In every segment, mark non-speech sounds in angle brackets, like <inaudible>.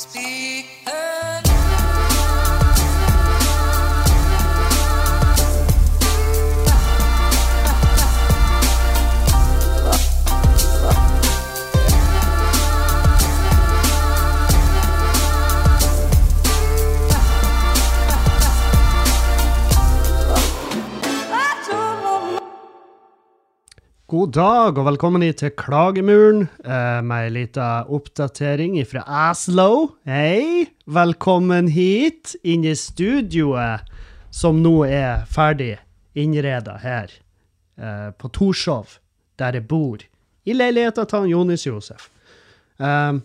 Speak God dag og velkommen hit til Klagemuren eh, med ei lita oppdatering fra Aslo. Hei! Velkommen hit inn i studioet som nå er ferdig innreda her eh, på Torshov, der jeg bor. I leiligheta til Jonis Josef. Um,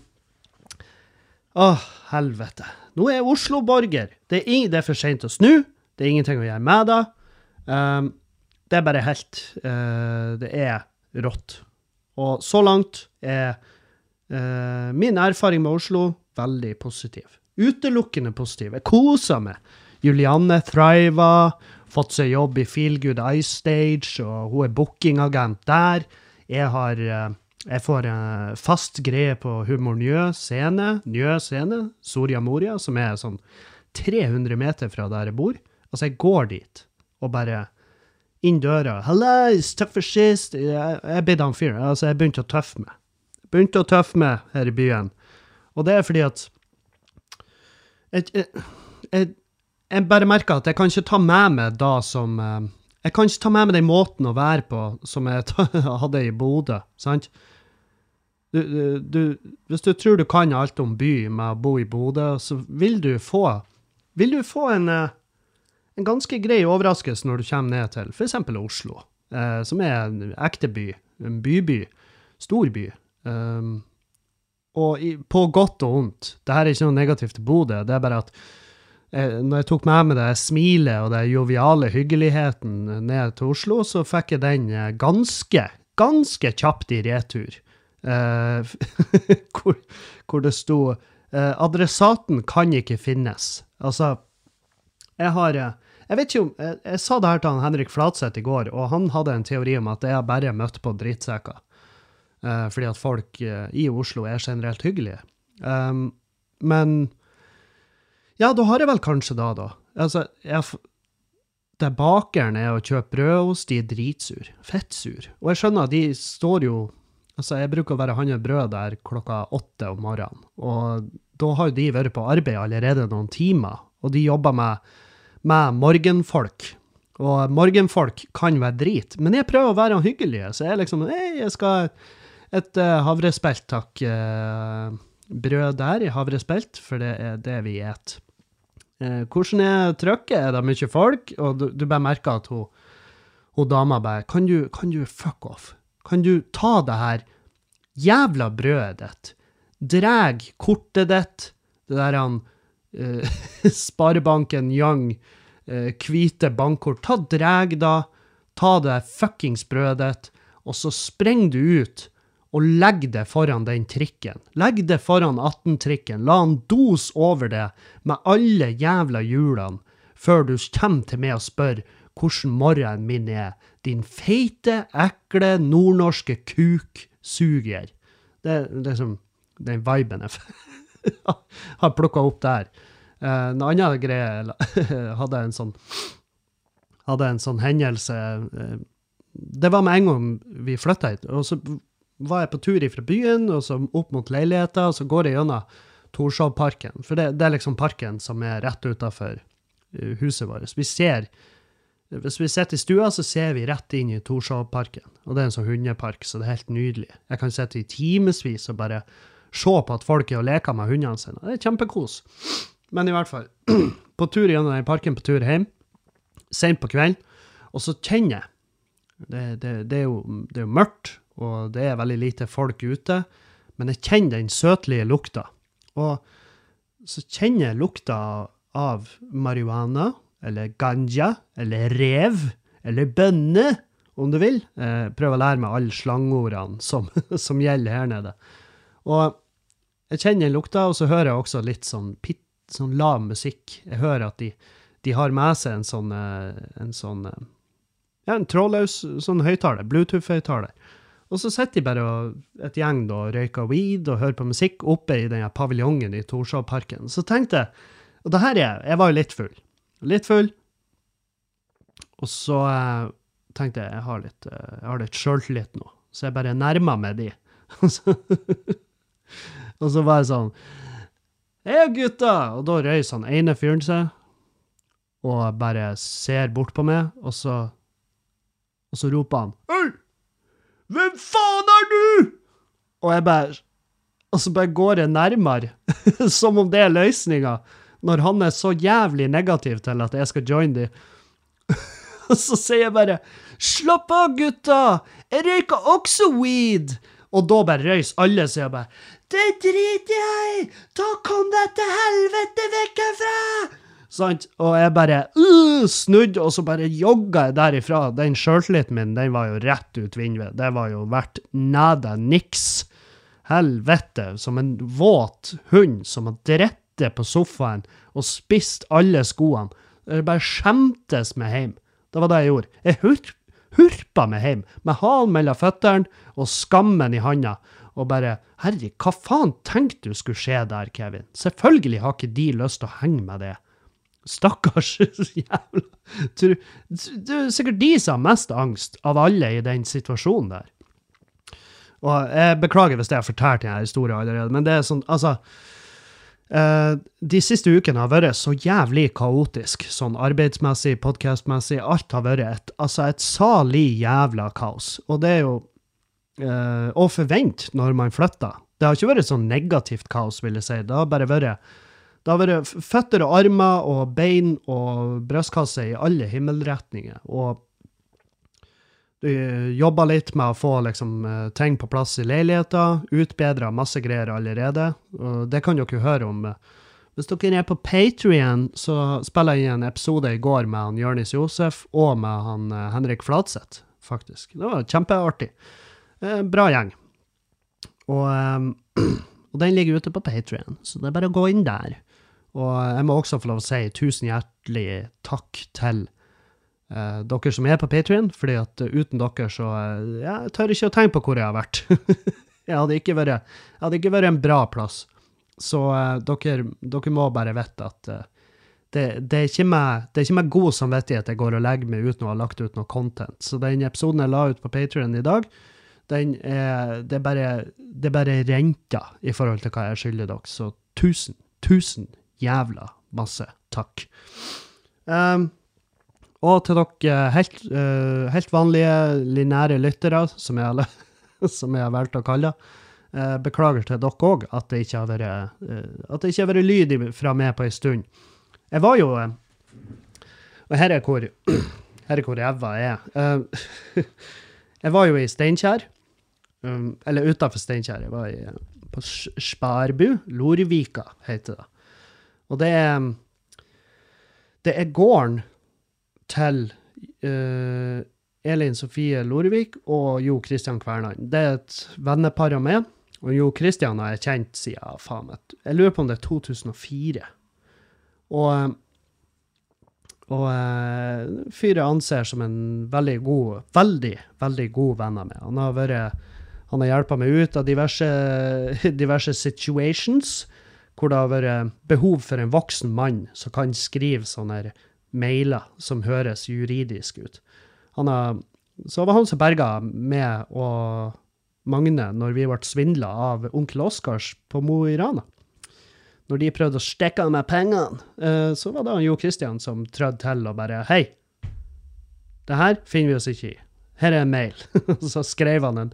Åh, helvete. Nå er jeg Oslo-borger. Det, det er for seint å snu. Det er ingenting å gjøre med det. Um, det er bare helt uh, Det er rått. Og så langt er uh, min erfaring med Oslo veldig positiv. Utelukkende positiv. Jeg koser meg. Julianne thriver, fått seg jobb i Feelgood Ice Stage, og hun er bookingagent der. Jeg har uh, jeg får en fast greie på Humor Njø scene, Njø scene, Soria Moria, som er sånn 300 meter fra der jeg bor. Altså, jeg går dit og bare inn døra. 'Hallais, for sist.' Jeg, jeg ble han fyren. Altså, jeg begynte å tøffe meg. Begynte å tøffe meg her i byen. Og det er fordi at jeg, jeg, jeg, jeg bare merker at jeg kan ikke ta med meg da som eh, Jeg kan ikke ta med meg den måten å være på som jeg <laughs> hadde i Bodø, sant? Du, du, hvis du tror du kan alt om by med å bo i Bodø, så vil du få Vil du få en eh, en ganske grei overraskelse når du kommer ned til f.eks. Oslo, eh, som er en ekte by, en byby, stor by. Um, og i, på godt og vondt. Det her er ikke noe negativt til Bodø, det er bare at eh, når jeg tok med meg det smilet og den joviale hyggeligheten ned til Oslo, så fikk jeg den eh, ganske, ganske kjapt i retur. Eh, <laughs> hvor, hvor det sto eh, 'Adressaten kan ikke finnes'. Altså, jeg har eh, Jeg vet ikke om Jeg, jeg sa det her til han Henrik Flatseth i går, og han hadde en teori om at jeg bare møtte på drittsekker. Uh, fordi at folk uh, i Oslo er generelt hyggelige. Um, men Ja, da har jeg vel kanskje da, da. Altså, jeg, det bakeren er å kjøpe brødost, de er dritsur. Fettsur. Og jeg skjønner, de står jo Altså, jeg bruker å være handle brød der klokka åtte om morgenen, og da har de vært på arbeid allerede noen timer, og de jobber med, med morgenfolk. Og morgenfolk kan være drit, men jeg prøver å være hyggelig, så jeg liksom Hei, jeg skal et uh, havrespelt, takk. Uh, brød der i havrespelt, for det er det vi et. Uh, hvordan er trykket? Er det mye folk? Og du, du bare merker at hun, hun dama bare kan du, kan du fuck off? Kan du ta det her jævla brødet ditt, dreg kortet ditt, det der han eh, <laughs> Sparebanken Young, eh, hvite bankkort, ta dreg da, ta det fuckings brødet og så sprenger du ut og legg det foran den trikken. Legg det foran 18-trikken, la han dose over det med alle jævla hjulene, før du kommer til meg og spør hvordan morgenen min er, din feite, ekle, nordnorske kuksuger. Det, er som den viben jeg <laughs> <laughs> har plukka opp der. Eh, en annen greie <laughs> hadde en sånn hadde en sånn hendelse eh, Det var med en gang vi flytta hit. og så var jeg på tur fra byen, og så opp mot leiligheta, og så går jeg gjennom Torshovparken. For det, det er liksom parken som er rett utafor huset vårt. Vi ser Hvis vi sitter i stua, så ser vi rett inn i Torshovparken. Og det er en sånn hundepark, så det er helt nydelig. Jeg kan sitte i timevis og bare se på at folk er og leker med hundene sine. Det er kjempekos. Men i hvert fall, <clears throat> på tur gjennom den parken på tur hjem, sent på kvelden, og så kjenner jeg det, det, det, er jo, det er jo mørkt, og det er veldig lite folk ute, men jeg kjenner den søtlige lukta. Og så kjenner jeg lukta av marihuana, eller ganja, eller rev, eller bønne, om du vil. Eh, prøv å lære meg alle slangordene som, <laughs> som gjelder her nede. Og jeg kjenner den lukta, og så hører jeg også litt sånn, pitt, sånn lav musikk. Jeg hører at de, de har med seg en sånn, eh, en sånn eh, ja, en trådløs sånn høyttaler, Bluetooth-høyttaler. Og så sitter de bare og, et gjeng da, og røyker weed og hører på musikk oppe i den paviljongen i Torshovparken. Så tenkte jeg Og det her er Jeg Jeg var jo litt full. Litt full. Og så eh, tenkte jeg jeg har litt, eh, jeg har litt sjøltillit nå, så jeg bare nærma meg de. <laughs> Og så, bare sånn Hei, gutta! Og da røyser han ene fyren seg og bare ser bort på meg, og så Og så roper han Hei! Hvem faen er du?! Og jeg bare Og så bare går jeg nærmere, <laughs> som om det er løsninga, når han er så jævlig negativ til at jeg skal joine de. <laughs> Og så sier jeg bare 'Slapp av, gutta! Jeg røyker også weed!' Og da bare røys alle, så jeg bare 'Det driter jeg i! Ta kom deg til helvete vekk herfra!' Sant? Og jeg bare uh, snudde, og så bare jogga jeg derifra. Den sjøltilliten min, den var jo rett ut vinduet. Det var jo verdt nada niks. Helvete, som en våt hund som har drettet på sofaen og spist alle skoene. Jeg bare skjemtes meg hjem. Det var det jeg gjorde. Jeg hurpa meg hjem, med halen mellom føttene og skammen i handa. Og bare Herre, hva faen tenkte du skulle skje der, Kevin? Selvfølgelig har ikke de lyst til å henge med det. Stakkars <laughs> jævla Det er sikkert de som har mest angst av alle i den situasjonen der. Og jeg beklager hvis jeg har fortalt denne historien allerede, men det er sånn, altså Uh, De siste ukene har vært så jævlig kaotisk, sånn arbeidsmessig, podkastmessig. Alt har vært et, altså et salig jævla kaos. Og det er jo eh, å forvente når man flytter. Det har ikke vært sånn negativt kaos, vil jeg si. Det har bare vært det har vært føtter og armer og bein og brystkasse i alle himmelretninger. Og du jobba litt med å få liksom, eh, ting på plass i leiligheta. Utbedra masse greier allerede. Og det kan dere høre om. Hvis dere er på Patrion, så spiller jeg en episode i går med han Jørnis Josef og med han eh, Henrik Fladseth, faktisk. Det var kjempeartig. Eh, bra gjeng. Og, eh, <clears throat> og den ligger ute på Patrion, så det er bare å gå inn der. Og jeg må også få lov å si tusen hjertelig takk til eh, dere som er på Patrion, fordi at eh, uten dere så eh, Jeg tør ikke å tenke på hvor jeg har vært. <laughs> jeg, hadde ikke vært, jeg hadde ikke vært en bra plass. Så eh, dere, dere må bare vite at eh, det, er det er ikke med god samvittighet jeg går og legger meg uten å ha lagt ut noe content. Så den episoden jeg la ut på Patrion i dag, den er, det, er bare, det bare renta i forhold til hva jeg skylder dere. Så tusen, tusen jævla masse takk. Um, og til dere helt, uh, helt vanlige linære lyttere, som jeg, <laughs> som jeg har valgt å kalle uh, beklager til dere òg at det ikke har vært, uh, at det ikke har vært lyd fra meg på ei stund. Jeg var jo Og her er hvor <clears throat> her er hvor ræva er. <laughs> jeg var jo i Steinkjer. Um, eller utafor Steinkjer. Jeg var i, på Sparbu. Lorvika heter det. Og det er Det er gården til uh, Elin Sofie Lorevik og Jo Kristian Kvernan. Det er et vennepar av meg. Og Jo Kristian har jeg kjent siden faen meg Jeg lurer på om det er 2004. Og og uh, fyret anser som en veldig god, veldig, veldig god venn av meg. Han har vært han har hjulpet meg ut av diverse, <laughs> diverse situations hvor det har vært behov for en voksen mann som kan skrive sånne mailer som høres juridisk ut. Har, så var han som berga meg og Magne når vi ble svindla av onkel Oskars på Mo i Rana. Når de prøvde å stikke av meg pengene, eh, så var det Jo Christian som trødde til og bare Hei, det her finner vi oss ikke i. Her er en mail. <laughs> så skrev han en,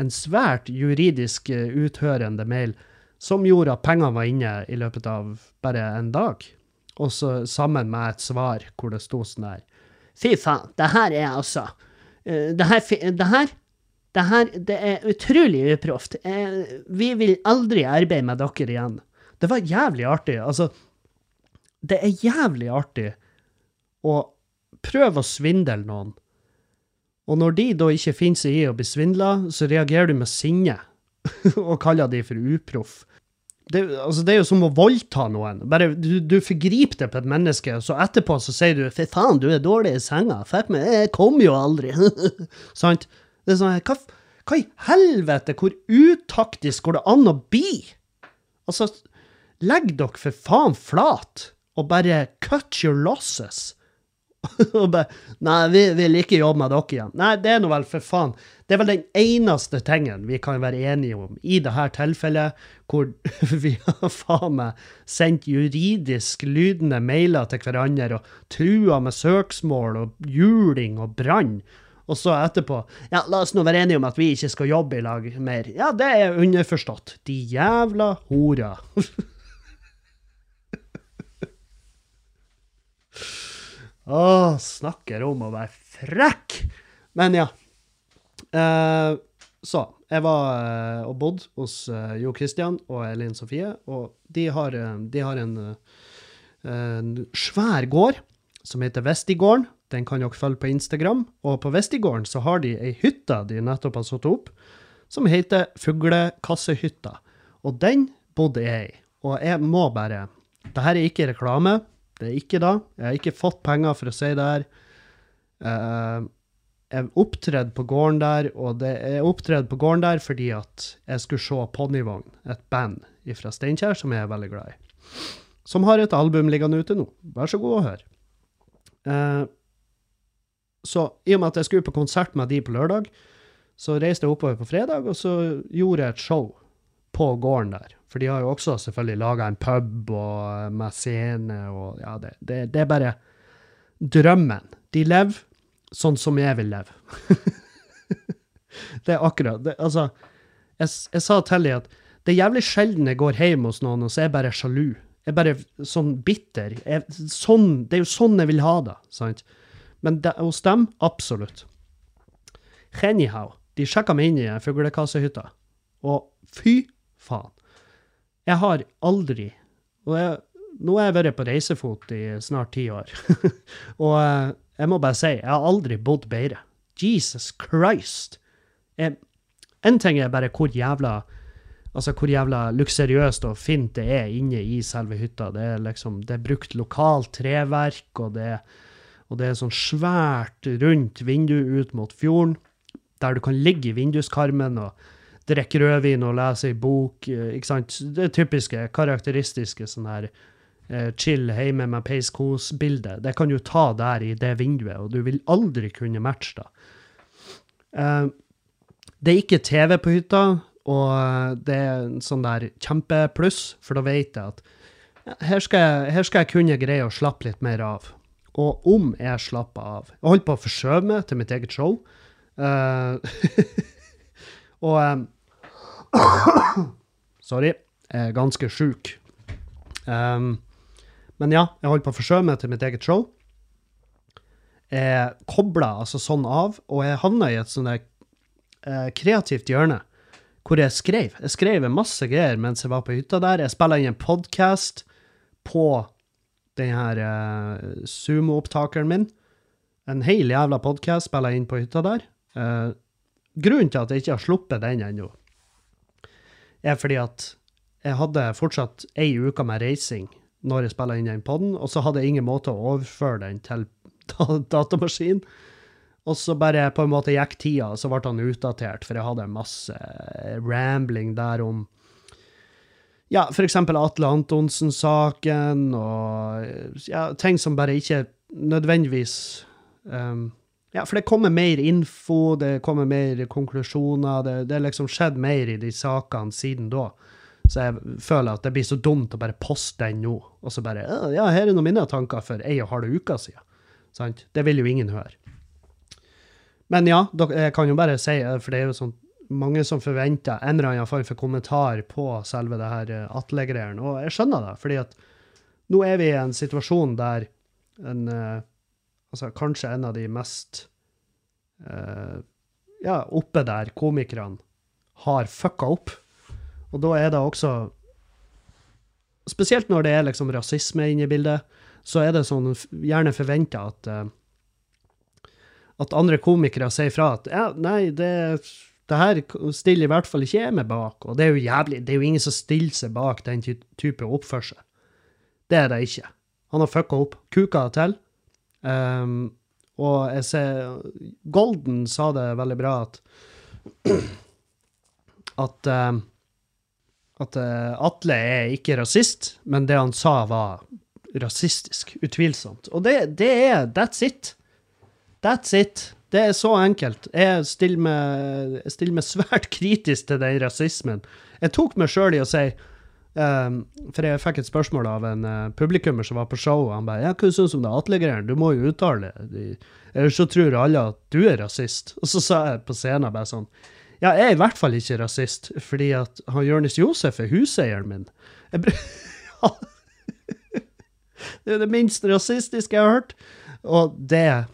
en svært juridisk eh, uthørende mail som gjorde at pengene var inne i løpet av bare en dag. Og så sammen med et svar hvor det sto sånn her Fy faen, det her er altså uh, det, her, det her det her det er utrolig uproft. Vi vil aldri arbeide med dere igjen. Det var jævlig artig. Altså, det er jævlig artig å prøve å svindle noen. Og når de da ikke finner seg i å bli svindla, så reagerer du med sinne <laughs> og kaller de for uproff det, altså, det, er jo som å voldta noen. Bare, du, du forgriper deg på et menneske, så etterpå så sier du 'fy faen, du er dårlig i senga'. Fuck meg, jeg kom jo aldri. <laughs> Sant? Det er sånn, hva, Hva i helvete, hvor utaktisk går det an å bli? Altså, legg dere for faen flat, og bare cut your losses. <laughs> og bare Nei, vi vil ikke jobbe med dere igjen. Nei, det er nå vel for faen. Det er vel den eneste tingen vi kan være enige om i dette tilfellet, hvor <laughs> vi har faen meg sendt juridisk lydende mailer til hverandre og trua med søksmål og juling og brann. Og så etterpå Ja, la oss nå være enige om at vi ikke skal jobbe i lag mer. Ja, det er underforstått. De jævla horer. <laughs> Å, snakker om å være frekk! Men ja. Eh, så, jeg var eh, og bodde hos eh, Jo Christian og Elin Sofie, og de har, eh, de har en, eh, en svær gård som heter Vestigården. Den kan dere følge på Instagram. Og på Vestigården så har de ei hytte de nettopp har satt opp, som heter Fuglekassehytta. Og den bodde jeg i. Og jeg må bare Dette er ikke reklame. Det er ikke da. Jeg har ikke fått penger for å si det her. Eh, jeg opptredde på gården der, og det er opptredd på gården der fordi at jeg skulle se Ponnivogn, et band fra Steinkjer som jeg er veldig glad i. Som har et album liggende ute nå. Vær så god og hør. Eh, så i og med at jeg skulle på konsert med de på lørdag, så reiste jeg oppover på fredag, og så gjorde jeg et show på gården der. For de har jo også selvfølgelig laga en pub og med scene og Ja, det, det, det er bare drømmen. De lever sånn som jeg vil leve. <laughs> det er akkurat det, Altså, jeg, jeg sa til dem at det er jævlig sjelden jeg går hjem hos noen, og så er jeg bare sjalu. Jeg er bare sånn bitter. Jeg, sånn, det er jo sånn jeg vil ha det. sant? Men det, hos dem, absolutt. Anyhow, de sjekka meg inn i fuglekassehytta, og fy faen. Jeg har aldri og jeg, Nå har jeg vært på reisefot i snart ti år, <laughs> og eh, jeg må bare si, jeg har aldri bodd bedre. Jesus Christ! Jeg, en ting er bare hvor jævla Altså hvor jævla luksuriøst og fint det er inne i selve hytta. Det er liksom, det er brukt lokalt treverk, og det, og det er sånn svært rundt vindu ut mot fjorden, der du kan ligge i vinduskarmen og drikke rødvin og lese ei bok. eh, ikke sant? Det typiske, karakteristiske sånn her eh, chill hjemme med peiskos-bilde. Det kan du ta der i det vinduet, og du vil aldri kunne matche det. Eh, det er ikke TV på hytta, og det er en sånn der kjempepluss, for da vet jeg at her, skal jeg, her skal jeg kunne greie å slappe litt mer av. Og om jeg slapper av Jeg holdt på å forskjøve meg til mitt eget show. Uh, <laughs> og eh, Sorry. Jeg er ganske sjuk. Um, men ja, jeg holdt på å forsøke meg til mitt eget show. Jeg kobla altså sånn av, og jeg havna i et sånn der eh, kreativt hjørne hvor jeg skrev. Jeg skrev masse greier mens jeg var på hytta der. Jeg spilla inn en podkast på den her eh, Sumo-opptakeren min. En hel jævla podkast spilla inn på hytta der. Eh, grunnen til at jeg ikke har sluppet den ennå, er fordi at jeg hadde fortsatt ei uke med reising når jeg spilla inn den podden, og så hadde jeg ingen måte å overføre den til <laughs> datamaskinen, datamaskin. Og så bare på en måte gikk tida, og så ble han utdatert, for jeg hadde masse rambling der om ja, for eksempel Atle Antonsen-saken, og ja, ting som bare ikke nødvendigvis um, Ja, for det kommer mer info, det kommer mer konklusjoner, det, det er liksom skjedd mer i de sakene siden da. Så jeg føler at det blir så dumt å bare poste den nå, og så bare «Ja, her er noen mine tanker for ei og halv uke siden. Sant? Det vil jo ingen høre. Men ja, jeg kan jo bare si, eh, for det er jo sånn mange som forventer en eller annen form for kommentar på selve det her eh, Atle-greiene, og jeg skjønner det, fordi at nå er vi i en situasjon der en eh, Altså kanskje en av de mest eh, ja, oppe der komikerne har fucka opp. Og da er det også Spesielt når det er liksom rasisme inne i bildet, så er det sånn gjerne forventa at eh, at andre komikere sier fra at ja, nei, det, det her stiller i hvert fall ikke jeg meg bak. Og det er jo jævlig, det er jo ingen som stiller seg bak den type oppførsel. Det er det ikke. Han har fucka opp. Kuka til. Um, og jeg ser Golden sa det veldig bra, at at eh, at eh, Atle er ikke rasist, men det han sa var rasistisk. Utvilsomt. Og det, det er That's it. That's it. Det er så enkelt. Jeg stiller meg, jeg stiller meg svært <laughs> kritisk til den rasismen. Jeg tok meg sjøl i å si For jeg fikk et spørsmål av en uh, publikummer som var på show, og han bare ja, 'Hva syns du om det Atle-greiene? Du må jo uttale det. Ellers så tror alle at du er rasist.' Og så sa jeg på scenen bare sånn ja, jeg er i hvert fall ikke rasist, fordi at han Jonis Josef er huseieren min. Jeg <laughs> ja. Det er det minst rasistiske jeg har hørt. Og det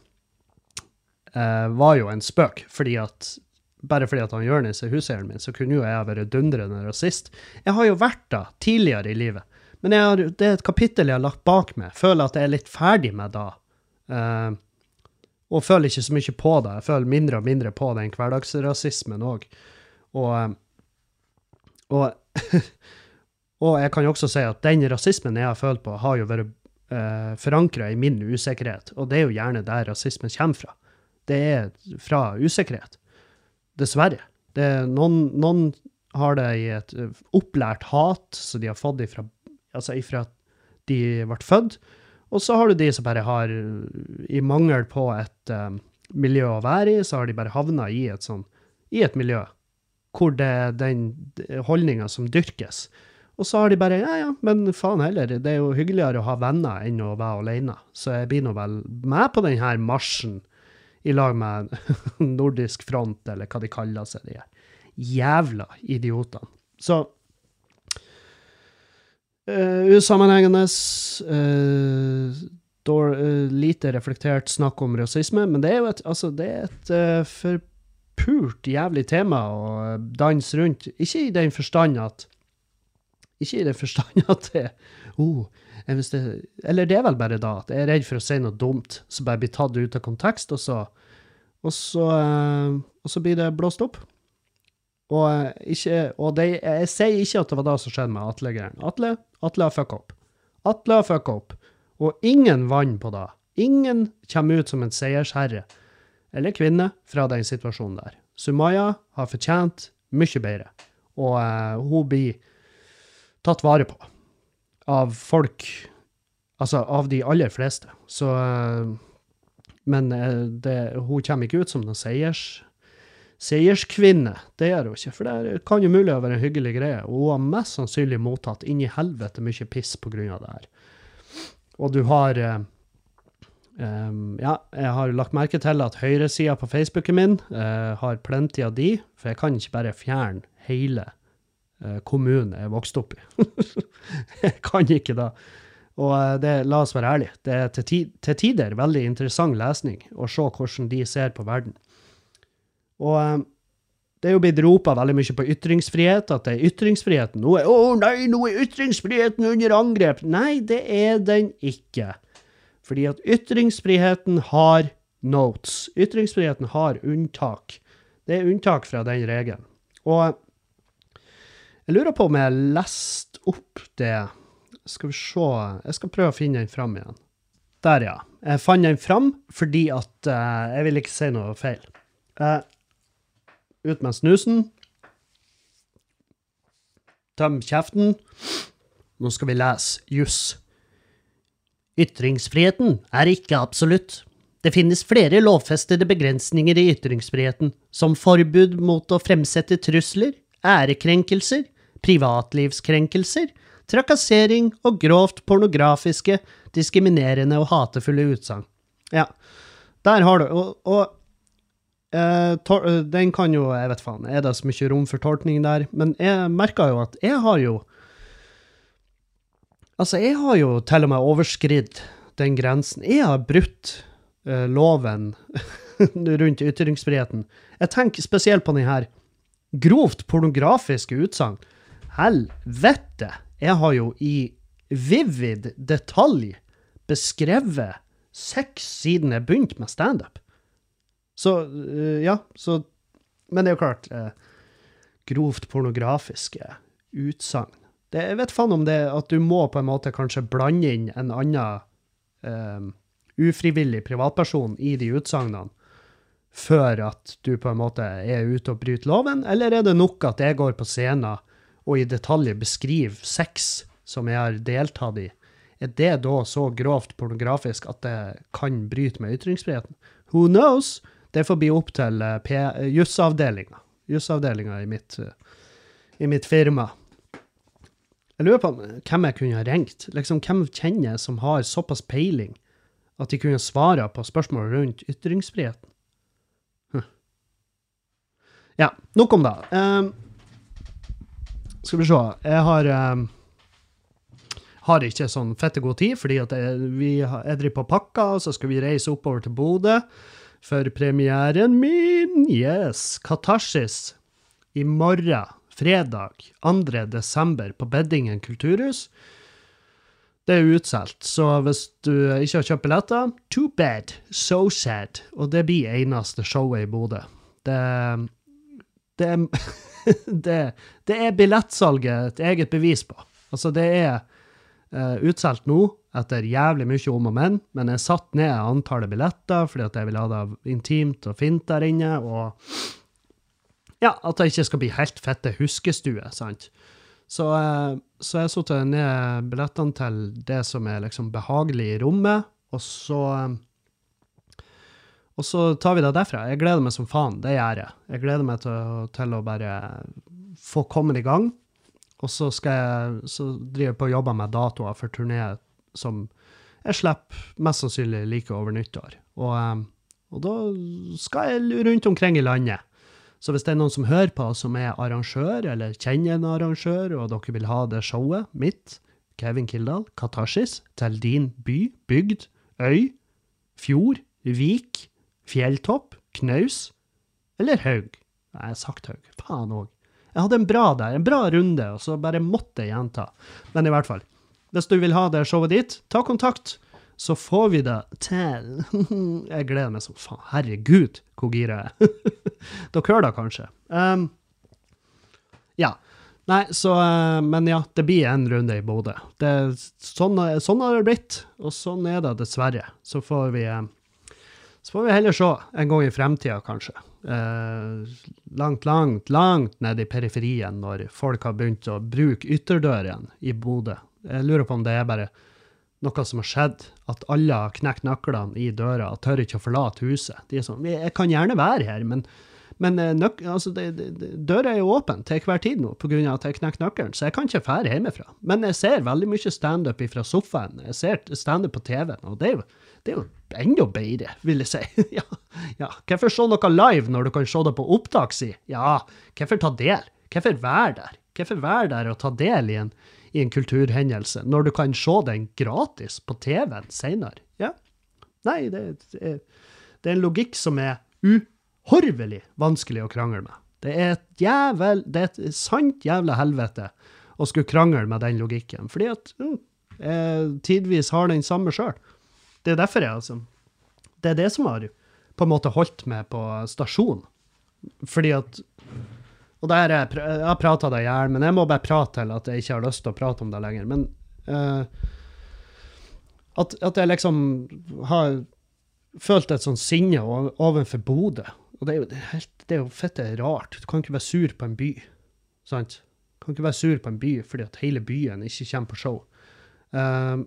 eh, var jo en spøk, fordi at bare fordi at han Jonis er huseieren min, så kunne jo jeg vært dundrende rasist. Jeg har jo vært da tidligere i livet, men har, det er et kapittel jeg har lagt bak meg. Føler at jeg er litt ferdig med da. Uh, og føler ikke så mye på det. Jeg føler mindre og mindre på den hverdagsrasismen òg. Og, eh, og, <laughs> og, jeg kan jo også si at den rasismen jeg har følt på, har jo vært uh, forankra i min usikkerhet. Og det er jo gjerne der rasismen kommer fra. Det er fra usikkerhet. Dessverre. Det noen, noen har det i et eh, opplært hat som de har fått ifra, altså ifra de ble født. Og så har du de som bare har, i mangel på et um, miljø å være i, så har de bare havna i et sånn, i et miljø hvor det er den holdninga som dyrkes. Og så har de bare ja, ja, men faen heller, det er jo hyggeligere å ha venner enn å være alene. Så jeg blir nå vel med på denne marsjen i lag med <laughs> Nordisk Front, eller hva de kaller seg, de jævla idiotene. Så Uh, usammenhengende, uh, uh, lite reflektert snakk om rasisme, men det er jo et, altså, det er et uh, forpult jævlig tema å danse rundt. Ikke i den forstand at Ikke i den forstand at det oh, det, Eller det er vel bare da at jeg er redd for å si noe dumt som bare blir tatt ut av kontekst, og så, og så, og så blir det blåst opp. Og, ikke, og det, jeg sier ikke at det var det som skjedde med Atle-greiene. Atle, Atle har fucka opp. Atle har fucka opp. Og ingen vant på det. Ingen kommer ut som en seiersherre eller -kvinne fra den situasjonen der. Sumaya har fortjent mye bedre, og uh, hun blir tatt vare på av folk Altså av de aller fleste. Så uh, Men uh, det, hun kommer ikke ut som noen seiers seierskvinne. Det gjør hun ikke, for det kan jo mulig være en hyggelig greie. Og hun har mest sannsynlig mottatt inn i helvete mye piss pga. det her. Og du har um, Ja, jeg har lagt merke til at høyresida på Facebooken min uh, har plenty av de, for jeg kan ikke bare fjerne hele kommunen jeg vokste opp i. <laughs> jeg kan ikke da. Og det, la oss være ærlige, det er til, tider veldig interessant lesning å se hvordan de ser på verden. Og um, det er jo blitt ropa veldig mye på ytringsfrihet, at det er ytringsfriheten. Nå er, å nei, nå er ytringsfriheten under angrep. Nei, det er den ikke. Fordi at ytringsfriheten har notes. Ytringsfriheten har unntak. Det er unntak fra den regelen. Og jeg lurer på om jeg har lest opp det Skal vi se Jeg skal prøve å finne den fram igjen. Der, ja. Jeg fant den fram fordi at uh, Jeg vil ikke si noe feil. Uh, ut med snusen. Tøm kjeften. Nå skal vi lese juss. Ytringsfriheten er ikke absolutt. Det finnes flere lovfestede begrensninger i ytringsfriheten, som forbud mot å fremsette trusler, ærekrenkelser, privatlivskrenkelser, trakassering og grovt pornografiske, diskriminerende og hatefulle utsagn. Ja, der har du Og, og Uh, den kan jo Jeg vet faen, er det så mye rom for tolkning der? Men jeg merka jo at jeg har jo Altså, jeg har jo til og med overskridd den grensen. Jeg har brutt uh, loven <laughs> rundt ytringsfriheten. Jeg tenker spesielt på den her grovt pornografiske utsagn. Helvete! Jeg har jo i vivid detalj beskrevet sex siden jeg begynte med standup. Så uh, ja, så Men det er jo klart uh, Grovt pornografiske utsagn. Jeg vet faen om det at du må på en måte kanskje blande inn en annen uh, ufrivillig privatperson i de utsagnene. Før at du på en måte er ute og bryter loven, eller er det nok at jeg går på scenen og i detalj beskriver sex som jeg har deltatt i? Er det da så grovt pornografisk at det kan bryte med ytringsfriheten? Who knows? Det får bli opp til eh, P- jusavdelinga. Jusavdelinga i, mitt, eh, i mitt firma. Jeg lurer på hvem jeg kunne ha ringt. Liksom, hvem kjenner jeg som har såpass peiling at de kunne svare på spørsmål rundt ytringsfriheten? Ja, nok om det. Ehm, skal vi se. Jeg har ehm, har ikke sånn fette god tid, fordi at vi er driver på pakka, og så skal vi reise oppover til Bodø for premieren min. Yes! Katarsis. I morgen, fredag 2. desember, på Beddingen kulturhus. Det er utsolgt, så hvis du ikke har kjøpt billetter, too bad, so sad. Og det blir eneste showet i Bodø. Det, det, er- <laughs> det, det er billettsalget et eget bevis på. Altså, det er uh, utsolgt nå, etter jævlig mye om og men, men jeg satt ned antallet billetter fordi at jeg vil ha det intimt og fint der inne, og ja, at det ikke skal bli helt fette huskestue, sant? Så, eh, så jeg satte ned billettene til det som er liksom behagelig i rommet, og så eh, og så tar vi det derfra. Jeg gleder meg som faen, det gjør jeg. Jeg gleder meg til, til å bare få komme i gang. Og så jeg så driver jeg på og jobber med datoer for turné som jeg slipper mest sannsynlig like over nyttår. Og, eh, og da skal jeg rundt omkring i landet. Så hvis det er noen som hører på, som er arrangør, eller kjenner en arrangør, og dere vil ha det showet mitt, Kevin Kildahl, Katarsis, til din by, bygd, øy, fjord, vik, fjelltopp, knaus eller haug. Nei, jeg har sagt haug. Faen òg. Jeg hadde en bra der, en bra runde, og så bare måtte jeg gjenta. Men i hvert fall, hvis du vil ha det showet ditt, ta kontakt, så får vi det til. <laughs> Jeg gleder meg som faen. Herregud, hvor gira jeg er. <laughs> Dere hører det kanskje. Um, ja. Nei, så eh, Men ja, det blir en runde i Bodø. Sånn, sånn har det blitt, og sånn er det dessverre. Så får vi eh, så får vi heller se en gang i fremtida, kanskje. Eh, langt, langt, langt ned i periferien, når folk har begynt å bruke ytterdøren i Bodø. Jeg lurer på om det er bare noe som har skjedd, at alle har knekt nøklene i døra og tør ikke å forlate huset. De er sånn, jeg kan gjerne være her, men, men eh, nøk, altså, det, det, døra er jo åpen til hver tid nå, pga. at jeg knekker nøkkelen, så jeg kan ikke fære hjemmefra. Men jeg ser veldig mye standup fra sofaen. Jeg ser standup på TV-en, og det er jo, det er jo enda bedre, vil jeg si. <laughs> ja, ja. Hvorfor se noe live når du kan se det på opptak, si? Ja, hvorfor ta del? Hvorfor være der? Hvorfor være der og ta del i en, i en kulturhendelse, når du kan se den gratis på TV-en senere? Ja. Nei, det, det, er, en logikk som er uhorvelig vanskelig å krangle med. Det er et jævel, det er et sant jævla helvete å skulle krangle med den logikken, fordi at mm, jeg tidvis har den samme sjøl. Det er derfor jeg, altså. Det er det som har på en måte holdt meg på stasjon. Fordi at Og der er, jeg jeg har prata det i hjel, men jeg må bare prate til at jeg ikke har lyst til å prate om det lenger. Men uh, at, at jeg liksom har følt et sånt sinne overfor Bodø. Og det er jo helt, det er jo fette rart. Du kan ikke være sur på en by. Sant? Du kan ikke være sur på en by fordi at hele byen ikke kommer på show. Um,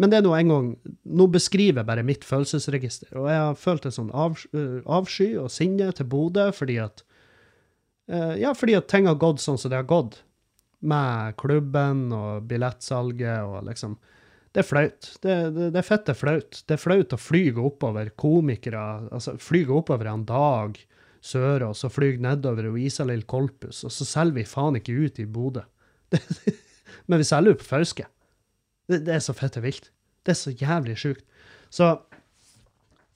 men det er nå en gang Nå beskriver jeg bare mitt følelsesregister. Og jeg har følt en sånn øh, avsky og sinne til Bodø fordi at uh, Ja, fordi at ting har gått sånn som det har gått. Med klubben og billettsalget og liksom Det er flaut. Det, det, det er fette flaut. Det er flaut å flyge oppover komikere. Altså flyge oppover en Dag Sørås og flyge nedover og Isalill Kolpus, og så selger vi faen ikke ut i Bodø. <laughs> Men vi selger jo på Fauske. Det, det er så fette vilt. Det er så jævlig sjukt. Så,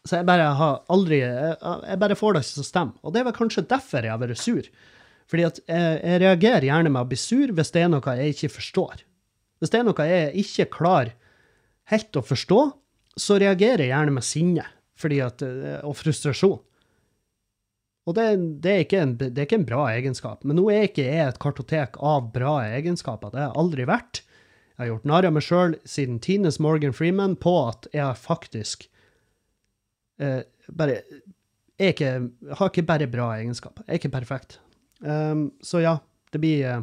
så jeg bare har aldri jeg, jeg bare får det ikke til å stemme. Og det var kanskje derfor jeg har vært sur. Fordi at jeg, jeg reagerer gjerne med å bli sur hvis det er noe jeg ikke forstår. Hvis det er noe jeg ikke klarer helt å forstå, så reagerer jeg gjerne med sinne at, eh, og frustrasjon. Og det, det, er en, det er ikke en bra egenskap. Men nå er ikke jeg et kartotek av bra egenskaper. Det har jeg aldri vært. Jeg har gjort narr av meg sjøl siden Tines Morgan Freeman på at jeg faktisk eh, bare er ikke, har ikke bare bra egenskaper. Jeg Er ikke perfekt. Um, så ja, det blir eh,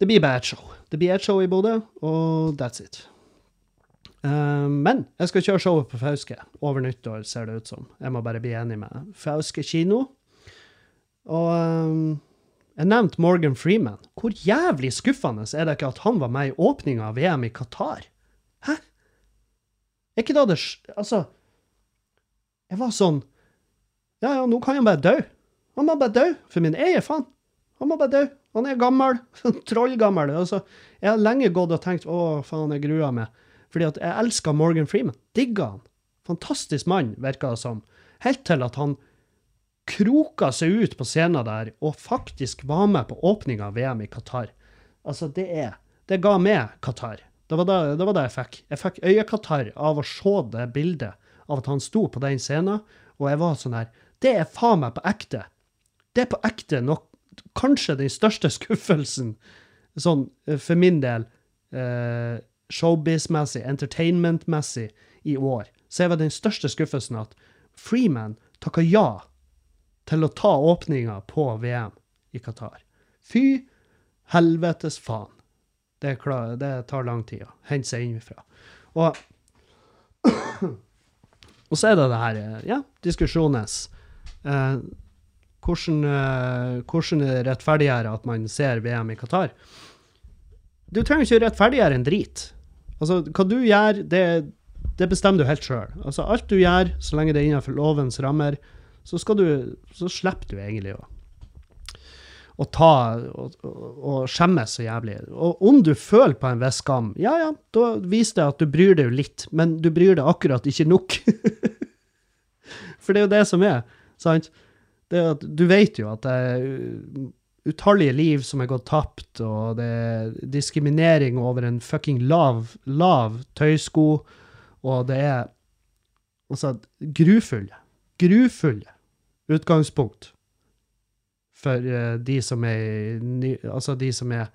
Det blir bare et show. Det blir et show i Bodø, og that's it. Um, men jeg skal kjøre showet på Fauske over nyttår, ser det ut som. Jeg må bare bli enig med Fauske kino. Og um, jeg nevnte Morgan Freeman. Hvor jævlig skuffende er det ikke at han var med i åpninga av VM i Qatar? Hæ? Er ikke da det Altså, jeg var sånn Ja, ja, nå kan han bare dø. Han må bare dø, for min egen faen. Han må bare dø. Han er gammel. <laughs> Trollgammel. Altså, jeg har lenge gått og tenkt å, faen, jeg gruer meg. Fordi at jeg elsker Morgan Freeman. Digga han. Fantastisk mann, virka det som. Helt til at han kroka seg ut på scenen der og faktisk var med på åpninga av VM i Qatar. Altså, det er Det ga meg Qatar. Det var det, det var det jeg fikk. Jeg fikk øyekatarr av å se det bildet av at han sto på den scenen, og jeg var sånn her Det er faen meg på ekte. Det er på ekte nok kanskje den største <laughs> skuffelsen, sånn eh, for min del, eh, showbiz-messig, entertainment-messig, i år. Så er vel den største skuffelsen at Freeman takka ja til å ta åpninga på VM i Qatar. Fy helvetes faen. Det, klar, det tar lang tid å hente seg innenfra. Og, <clears throat> og så er det det her, eh, ja, diskusjones. Eh, hvordan, eh, hvordan rettferdiggjøre at man ser VM i Qatar? Du trenger ikke rettferdiggjøre en drit. Altså, hva du gjør, det, det bestemmer du helt sjøl. Altså, alt du gjør, så lenge det er innenfor lovens rammer, så, du, så slipper du egentlig å, å ta og, skjemmes så jævlig. Og om du føler på en viss skam, ja ja, da viser det at du bryr deg jo litt, men du bryr deg akkurat ikke nok. <laughs> For det er jo det som er, sant? Det at du vet jo at det er utallige liv som er gått tapt, og det er diskriminering over en fucking lav, lav tøysko, og det er altså grufulle, grufulle utgangspunkt for uh, de som er, altså de som er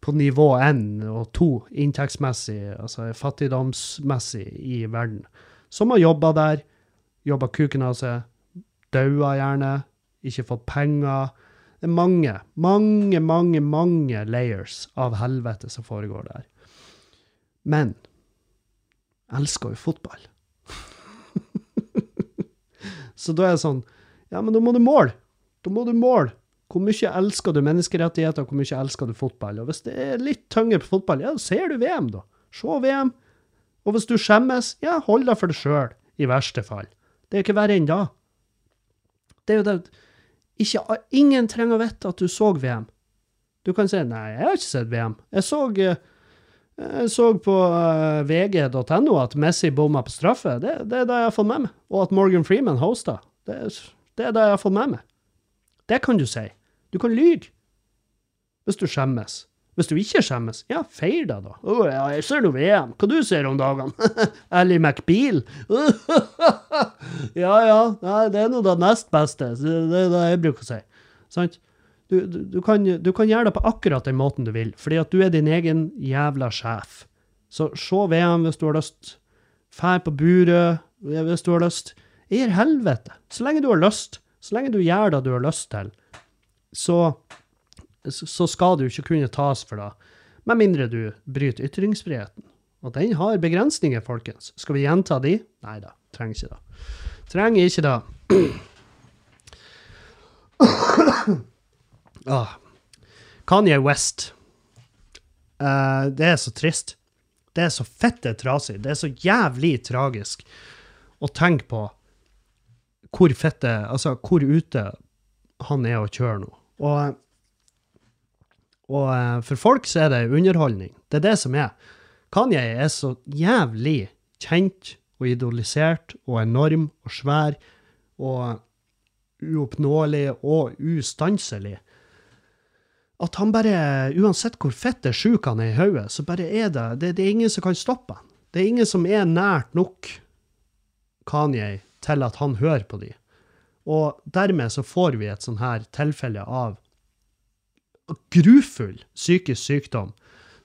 på nivå N og 2 inntektsmessig, altså fattigdomsmessig i verden, som har jobba der, jobba kuken av seg, daua gjerne, ikke fått penger. Det er mange, mange, mange, mange layers av helvete som foregår der. Men jeg elsker jo fotball. <laughs> Så da er det sånn, ja, men da må du måle. Da må du måle. Hvor mye elsker du menneskerettigheter, hvor mye elsker du fotball? Og hvis det er litt tyngre på fotball, ja, da ser du VM, da. Se VM. Og hvis du skjemmes, ja, hold deg for deg sjøl, i verste fall. Det er ikke verre enn da. Det er jo det ikke, Ingen trenger å vite at du så VM. Du kan si 'nei, jeg har ikke sett VM'. Jeg så, eh, jeg så på eh, vg.no at Messi bomma på straffe. Det, det er det jeg har fått med meg. Og at Morgan Freeman hosta. Det, det er det jeg har fått med meg. Det kan du si. Du kan lyge. Hvis du skjemmes. Hvis du ikke skjemmes, ja, feir deg, da. Å ja, jeg ser nå VM. Hva du ser om dagene? <laughs> Ally McBeal? <laughs> ja ja, nei, det er nå det nest beste. Det er det jeg bruker å si. Sant? Du, du, du, kan, du kan gjøre det på akkurat den måten du vil, fordi at du er din egen jævla sjef. Så se VM hvis du har lyst. Fær på buret hvis du har lyst. Jeg helvete. Så lenge du har lyst, så lenge du gjør det du har lyst til, så, så skal du ikke kunne tas for det. Med mindre du bryter ytringsfriheten. Og den har begrensninger, folkens. Skal vi gjenta de? Nei da, trenger ikke det. Trenger ikke det. <coughs> ah. Kanye West. Uh, det er så trist. Det er så fette trasig. Det er så jævlig tragisk å tenke på hvor fette Altså, hvor ute han er å kjøre nå. Og, og eh, for folk så er det underholdning. Det er det som er. Kanye er så jævlig kjent og idolisert og enorm og svær og uoppnåelig og ustanselig. At han bare, uansett hvor fett det sjuk han er i hodet, så bare er det, det Det er ingen som kan stoppe han. Det er ingen som er nært nok Kanye til at han hører på de. Og dermed så får vi et sånn her tilfelle av grufull psykisk sykdom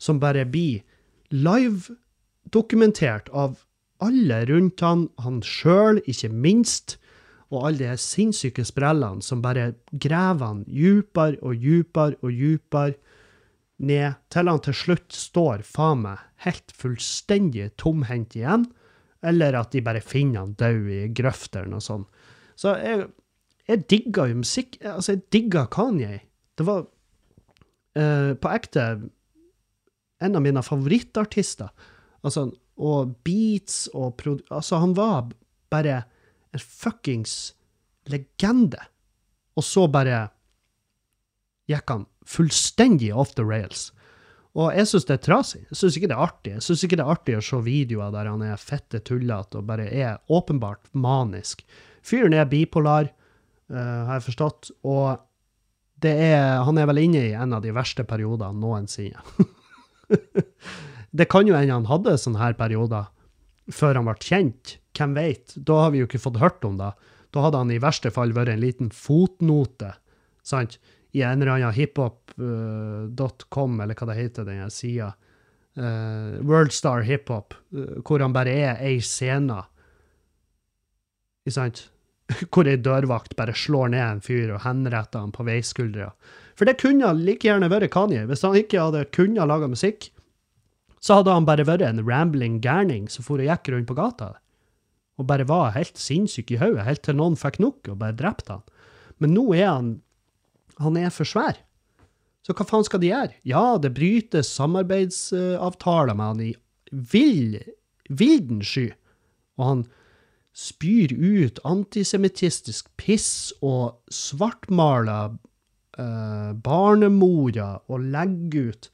som bare blir live-dokumentert av alle rundt han, han sjøl ikke minst, og alle de sinnssyke sprellene som bare graver han djupere og djupere og djupere ned, til han til slutt står faen meg helt fullstendig tomhendt igjen, eller at de bare finner han død i grøfta eller noe sånt. Så jeg, jeg digga jo musikk Altså, jeg digga Kanye. Det var eh, på ekte en av mine favorittartister. Altså, og beats og produ... Altså, han var bare en fuckings legende. Og så bare gikk han fullstendig off the rails. Og jeg syns det er trasig. Jeg syns ikke det er artig. Jeg syns ikke det er artig å se videoer der han er fette tullete og bare er åpenbart manisk. Fyren er bipolar, uh, har jeg forstått, og er, han er vel inne i en av de verste periodene noensinne. <laughs> det kan jo hende han hadde sånne her perioder før han ble kjent. Hvem vet? Da har vi jo ikke fått hørt om det. Da hadde han i verste fall vært en liten fotnote sant? i en eller annen hiphop.com, eller hva det heter, den sida. Uh, Worldstar Hiphop, uh, hvor han bare er ei scene. Ikke sant? Hvor ei dørvakt bare slår ned en fyr og henretter han på veiskuldra. For det kunne like gjerne vært Kanye. Hvis han ikke hadde kunnet lage musikk, så hadde han bare vært en rambling gærning som for og gikk rundt på gata og bare var helt sinnssyk i hodet, helt til noen fikk nok og bare drepte han. Men nå er han Han er for svær. Så hva faen skal de gjøre? Ja, det brytes samarbeidsavtaler med han i vill, vilden sky. Og han spyr ut antisemittistisk piss og svartmaler eh, barnemora og legger ut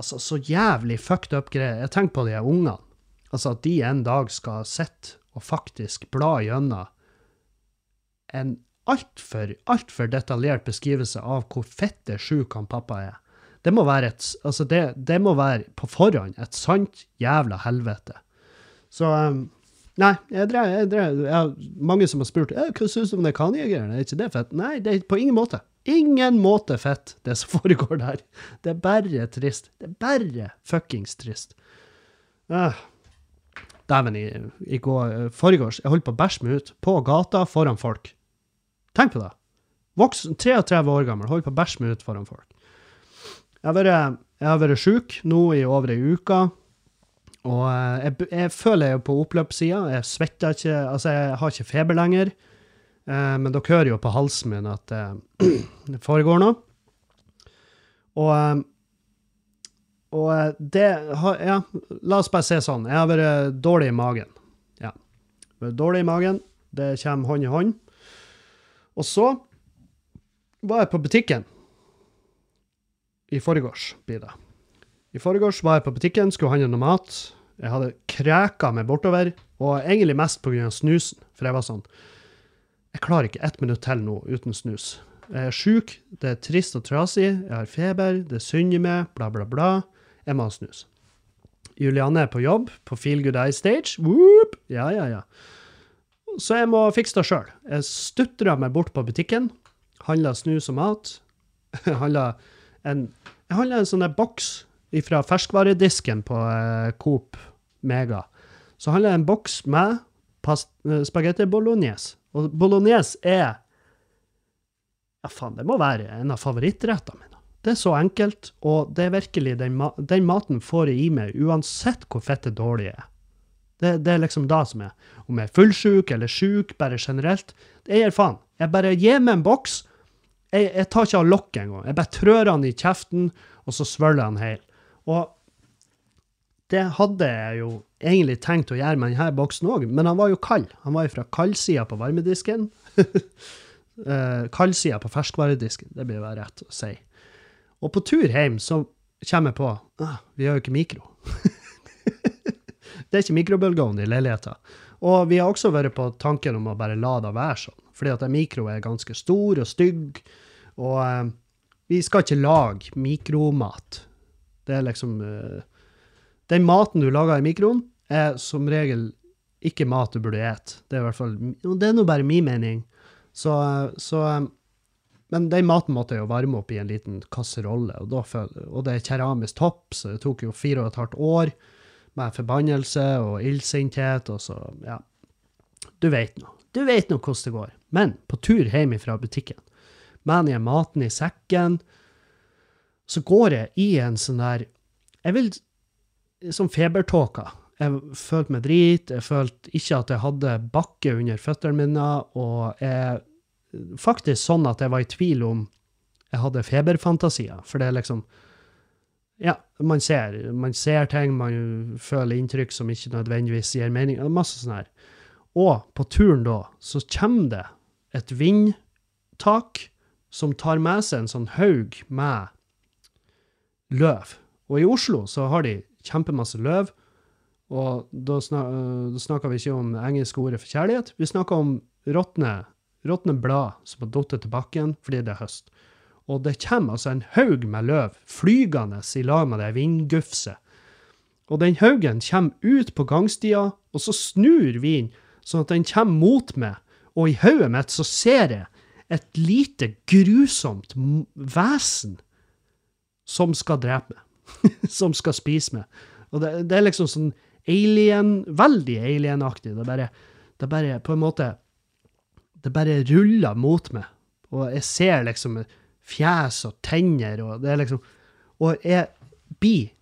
Altså, så jævlig fucked up greier. Jeg tenker på de ungene. Altså, at de en dag skal sitte og faktisk bla gjennom en altfor, altfor detaljert beskrivelse av hvor fette sjuk han pappa er. Det må være et Altså, det, det må være på forhånd et sant jævla helvete. Så um, Nei, jeg drev, jeg drev, jeg har mange som har spurt «Eh, hva syns du om det Kanye-greiene. Er ikke det fett? Nei, det er på ingen måte. Ingen måte fett, det som <laughs> foregår der. Det er bare trist. Det er bare fuckings trist. Uh, Dæven, i, i går, foregårs, jeg holdt på å bæsje meg ut. På gata, foran folk. Tenk på det. Voksen, 33 år gammel, holdt på å bæsje meg ut foran folk. Jeg har vært, jeg vært sjuk nå i over ei uke. Og eh, jeg, jeg føler jo på oppløpssida. Jeg svetter ikke Altså, jeg har ikke feber lenger. Eh, men dere hører jo på halsen min at eh, <clears throat> det foregår noe. Og, eh, og eh, det har Ja, la oss bare se sånn. Jeg har vært dårlig i magen. Ja. Vært dårlig i magen. Det kommer hånd i hånd. Og så var jeg på butikken. I forgårs, blir det. I forgårs var jeg på butikken, skulle handle noe mat. Jeg hadde kreka meg bortover, og egentlig mest pga. snusen. For jeg var sånn Jeg klarer ikke ett minutt til nå uten snus. Jeg er sjuk, det er trist og trasig, jeg har feber, det synger meg, bla, bla, bla. Jeg må ha snus. Julianne er på jobb, på Feel Good Eye Stage. Whoop! Ja, ja, ja. Så jeg må fikse det sjøl. Jeg stutra meg bort på butikken, handla snus og mat. <laughs> handla en, jeg handla en sånn boks fra ferskvaredisken på eh, Coop Mega. Så handler jeg en boks med eh, spagetti bolognese. Og bolognese er Ja, faen, det må være en av favorittrettene mine. Det er så enkelt, og det er virkelig den, den maten får jeg i meg uansett hvor fettet dårlig jeg er. Det, det, er liksom det som er. Om jeg er fullsjuk eller sjuk, bare generelt. Det gir faen. Jeg bare gir meg en boks. Jeg, jeg tar ikke av lokket engang. Jeg bare trør han i kjeften, og så svøller han hel. Og det hadde jeg jo egentlig tenkt å gjøre med denne boksen òg, men han var jo kald. Han var jo fra kaldsida på varmedisken. <laughs> uh, kaldsida på ferskvaredisken, det blir jo rett å si. Og på tur hjem så kommer jeg på ah, vi har jo ikke mikro. <laughs> det er ikke mikrobølgeovn i leiligheten. Og vi har også vært på tanken om å bare la det være sånn, fordi at mikro er ganske stor og stygg. Og eh, vi skal ikke lage mikromat. Det er liksom uh, Den maten du lager i mikroen, er som regel ikke mat du burde et. Det er i hvert fall, det er nå bare min mening. Så, så Men den maten måtte jeg jo varme opp i en liten kasserolle, og, da, og det er keramisk topp, så det tok jo fire og et halvt år med forbannelse og illsinthet, og så, ja. Du vet nå. Du vet nå hvordan det går. Men på tur hjem fra butikken, med den maten i sekken, så går jeg i en sånn der Jeg vil Som febertåka. Jeg følte meg drit, jeg følte ikke at jeg hadde bakke under føttene mine, og jeg Faktisk sånn at jeg var i tvil om jeg hadde feberfantasier, for det er liksom Ja, man ser, man ser ting, man føler inntrykk som ikke nødvendigvis gir mening. Masse sånn her. Og på turen da, så kommer det et vindtak som tar med seg en sånn haug med løv. Og i Oslo så har de kjempemasse løv, og da, da snakker vi ikke om engelske ordet for kjærlighet, vi snakker om råtne, råtne blad som har falt til bakken fordi det er høst. Og det kommer altså en haug med løv flygende i lag med det vindgufset. Og den haugen kommer ut på gangstia, og så snur vinden sånn at den kommer mot meg, og i hodet mitt så ser jeg et lite, grusomt vesen som skal drepe meg. <laughs> som skal spise meg. Og det, det er liksom sånn alien, veldig alienaktig. Det er bare, det er bare på en måte Det bare ruller mot meg. Og jeg ser liksom fjes og tenner, og det er liksom Og jeg blir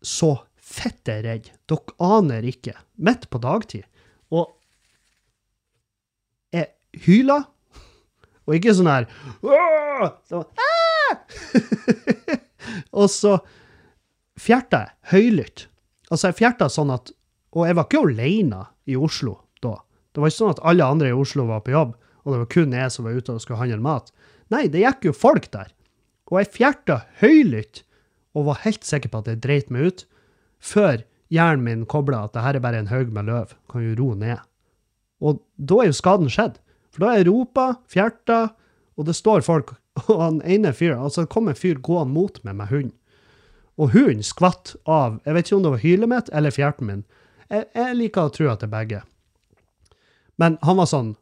så fitte redd. Dere aner ikke. Midt på dagtid. Og jeg hyler. Og ikke sånn her så, «Ah!» <laughs> Og så fjerta jeg høylytt. Altså, jeg fjerta sånn at Og jeg var ikke alene i Oslo da. Det var ikke sånn at alle andre i Oslo var på jobb, og det var kun jeg som var ute og skulle handle mat. Nei, det gikk jo folk der. Og jeg fjerta høylytt og var helt sikker på at jeg dreit meg ut, før hjernen min kobla at det her er bare en haug med løv, kan jo roe ned. Og da er jo skaden skjedd. For da har jeg ropa, fjerta, og det står folk, <laughs> og han ene fyren, altså det kom en fyr gående mot meg med hund. Og hunden skvatt av, jeg vet ikke om det var hylet mitt eller fjerten min. Jeg, jeg liker å tro at det er begge. Men han var sånn,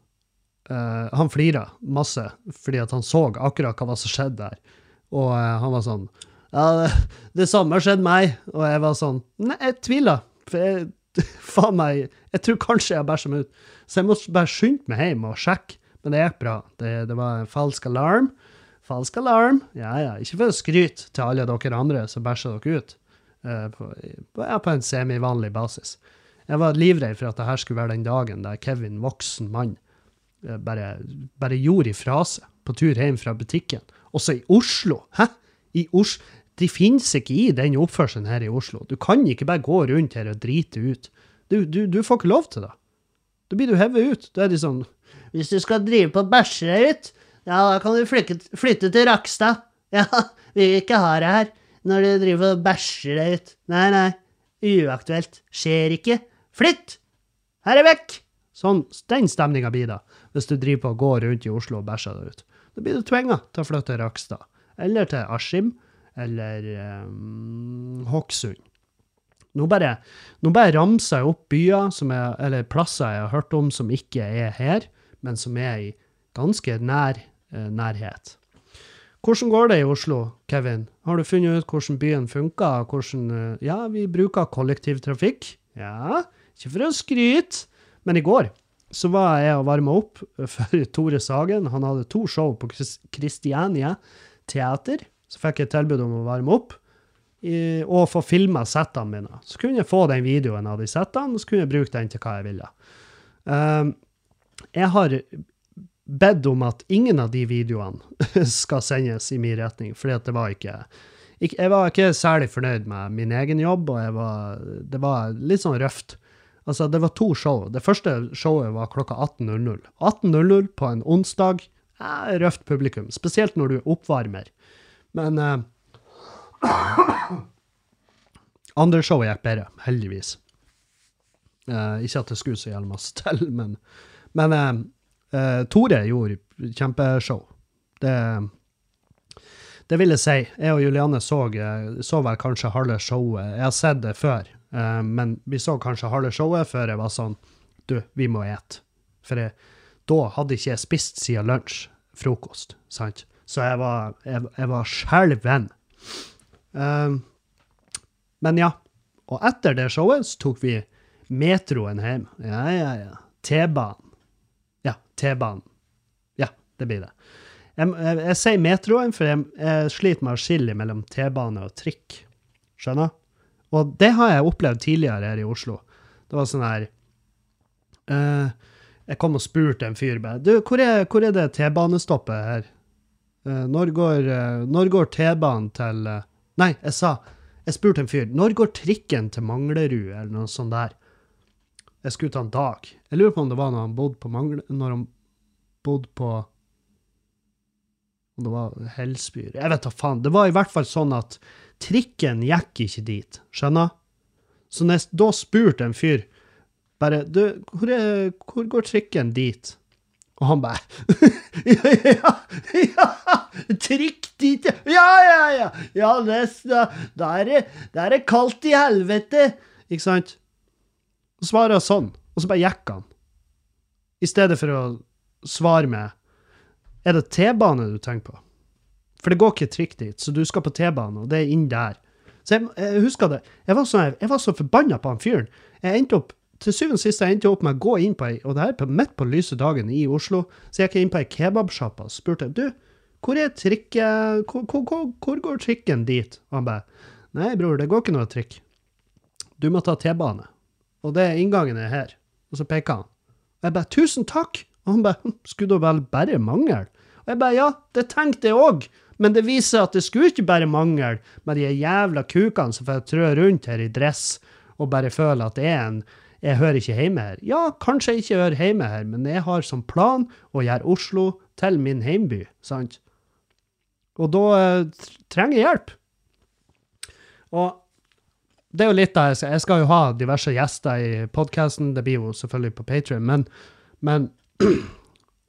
uh, han flira masse, fordi at han så akkurat hva som skjedde der. Og uh, han var sånn, ja, det, det samme skjedde meg. Og jeg var sånn, nei, jeg tviler. For jeg, <laughs> faen meg, jeg tror kanskje jeg bæsja meg ut. Så jeg må bare skynde meg hjem og sjekke. Men det gikk bra. Det, det var en falsk alarm. Falsk alarm. Ja, ja. Ikke for å skryte til alle dere andre som bæsjer dere ut. på, på, ja, på en semivanlig basis. Jeg var livredd for at det her skulle være den dagen der Kevin, voksen mann, eh, bare, bare gjorde ifra seg på tur hjem fra butikken. Også i Oslo. Hæ? I Oslo? De finnes ikke i den oppførselen her i Oslo. Du kan ikke bare gå rundt her og drite ut. Du, du, du får ikke lov til det. Da blir du hevet ut. Da er de sånn Hvis du skal drive på og bæsje deg ut, ja, da kan du flytte, flytte til Rakstad. <laughs> Ja, vi vil ikke ha deg her når du driver og bæsjer deg ut. Nei, nei. Uaktuelt. Skjer ikke. Flytt! Her er vekk! Sånn, den stemninga blir da, hvis du driver på og går rundt i Oslo og bæsjer deg ut. Da blir du tvinga til å flytte til Rakstad. Eller til Askim. Eller um, Hokksund. Nå bare, nå bare ramser jeg opp byer, er, eller plasser jeg har hørt om som ikke er her, men som er i ganske nær nærhet. Hvordan går det i Oslo, Kevin? Har du funnet ut hvordan byen funker? Hvordan, eh, ja, vi bruker kollektivtrafikk. Ja, ikke for å skryte, men i går så var jeg og varma opp <laughs> for Tore Sagen. Han hadde to show på Kristiania Teater. Så fikk jeg tilbud om å varme opp i, og få filma settene mine. Så kunne jeg få den videoen av de settene, og så kunne jeg bruke den til hva jeg ville. Um, jeg har bedt om at ingen av de videoene <laughs> skal sendes i min retning, fordi at det var ikke, Jeg var ikke særlig fornøyd med min egen jobb, og jeg var, det var litt sånn røft. Altså, det var to show. Det første showet var klokka 18.00. 18.00 på en onsdag. Eh, røft publikum, spesielt når du er oppvarmer. Men eh, <coughs> andre showet gikk bedre, heldigvis. Eh, ikke at det skulle så jævlig masse til, men, men eh, Tore gjorde kjempeshow. Det, det vil jeg si. Jeg og Juliane så, eh, så vel kanskje halve showet. Jeg har sett det før, uh, men vi så kanskje halve showet før jeg var sånn Du, vi må ete. For jeg, da hadde ikke jeg spist siden lunsj, frokost, sant? Så jeg var, jeg, jeg var skjelven. Um, men ja. Og etter det showet så tok vi metroen hjem. Ja, ja, ja. T-banen. T-banen. Ja, det blir det. Jeg, jeg, jeg sier metroen, for jeg, jeg sliter med å skille mellom T-bane og trikk. Skjønner? Og det har jeg opplevd tidligere her i Oslo. Det var sånn her uh, Jeg kom og spurte en fyr bare Du, hvor er, hvor er det T-banestoppet her? Uh, når går, uh, går T-banen til Nei, jeg sa Jeg spurte en fyr Når går trikken til Manglerud, eller noe sånt der? Jeg skulle ta en dag. Jeg lurer på om det var når han bodde på Mangle... Når han bodde på Om det var Helsbyr Jeg vet da faen. Det var i hvert fall sånn at trikken gikk ikke dit. Skjønner? Så jeg da spurte en fyr bare Du, hvor, er, hvor går trikken dit? Og han bare <laughs> ja, ja, ja, trikk dit, ja, ja, ja, ja, ja det, da er det kaldt i helvete, ikke sant? Så svarer sånn, og så bare gikk han. I stedet for å svare med Er det T-bane du tenker på? For det går ikke trikk dit, så du skal på T-bane, og det er inn der. Så jeg, jeg husker det. Jeg var, så, jeg var så forbanna på han fyren. Jeg endte opp til syvende og sist jeg endte opp med å gå inn på ei, og det her på, midt på lyse dagen i Oslo, så jeg gikk inn på ei kebabsjappe og spurte du, hvor er trikket hvor, hvor, hvor går trikken dit? Og han bare, nei bror, det går ikke noe trikk. Du må ta T-bane. Og det er inngangen er her. Og så peker han. Og jeg bare, tusen takk! Og han bare, «Hm, skulle da vel bare mangle? Og jeg bare, ja, det tenkte jeg òg. Men det viser at det skulle ikke bare mangle med de jævla kukene som får trø rundt her i dress og bare føle at det er en jeg hører ikke hjemme her. Ja, kanskje jeg ikke hører hjemme her, men jeg har som plan å gjøre Oslo til min heimby, sant? Og da eh, trenger jeg hjelp. Og det er jo litt av jeg skal, jeg skal jo ha diverse gjester i podkasten, det blir jo selvfølgelig på Patrion, men, men <clears throat>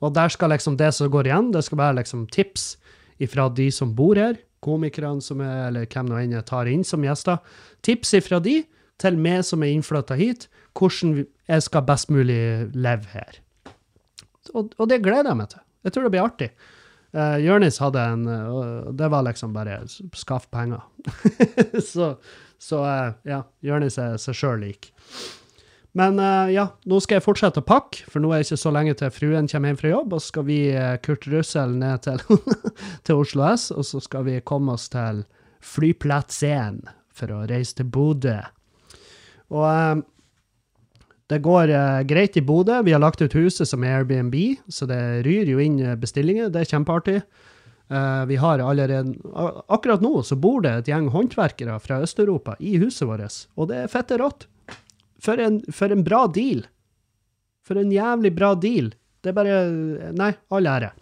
Og der skal liksom det som går igjen, det skal være liksom tips ifra de som bor her, komikerne som er, eller hvem nå enn jeg tar inn som gjester. Tips ifra de til meg som er innflytta hit, hvordan jeg skal best mulig leve her. Og, og det gleder jeg meg til. Jeg tror det blir artig. Uh, Jørnis hadde en uh, Det var liksom bare skaff penger. <laughs> så så eh, ja, Jonis er seg sjøl lik. Men eh, ja, nå skal jeg fortsette å pakke, for nå er det ikke så lenge til fruen kommer hjem fra jobb. Og så skal vi uh, Kurt Russell ned til, <laughs> til Oslo S, og så skal vi komme oss til flyplatsen for å reise til Bodø. Og eh, det går uh, greit i Bodø. Vi har lagt ut huset som Airbnb, så det ryr jo inn eh, bestillinger. Det er kjempeartig. Eh, vi har allerede Akkurat nå så bor det et gjeng håndverkere fra Øst-Europa i huset vårt, og det er fette rått. For en, for en bra deal. For en jævlig bra deal. Det er bare Nei, all ære.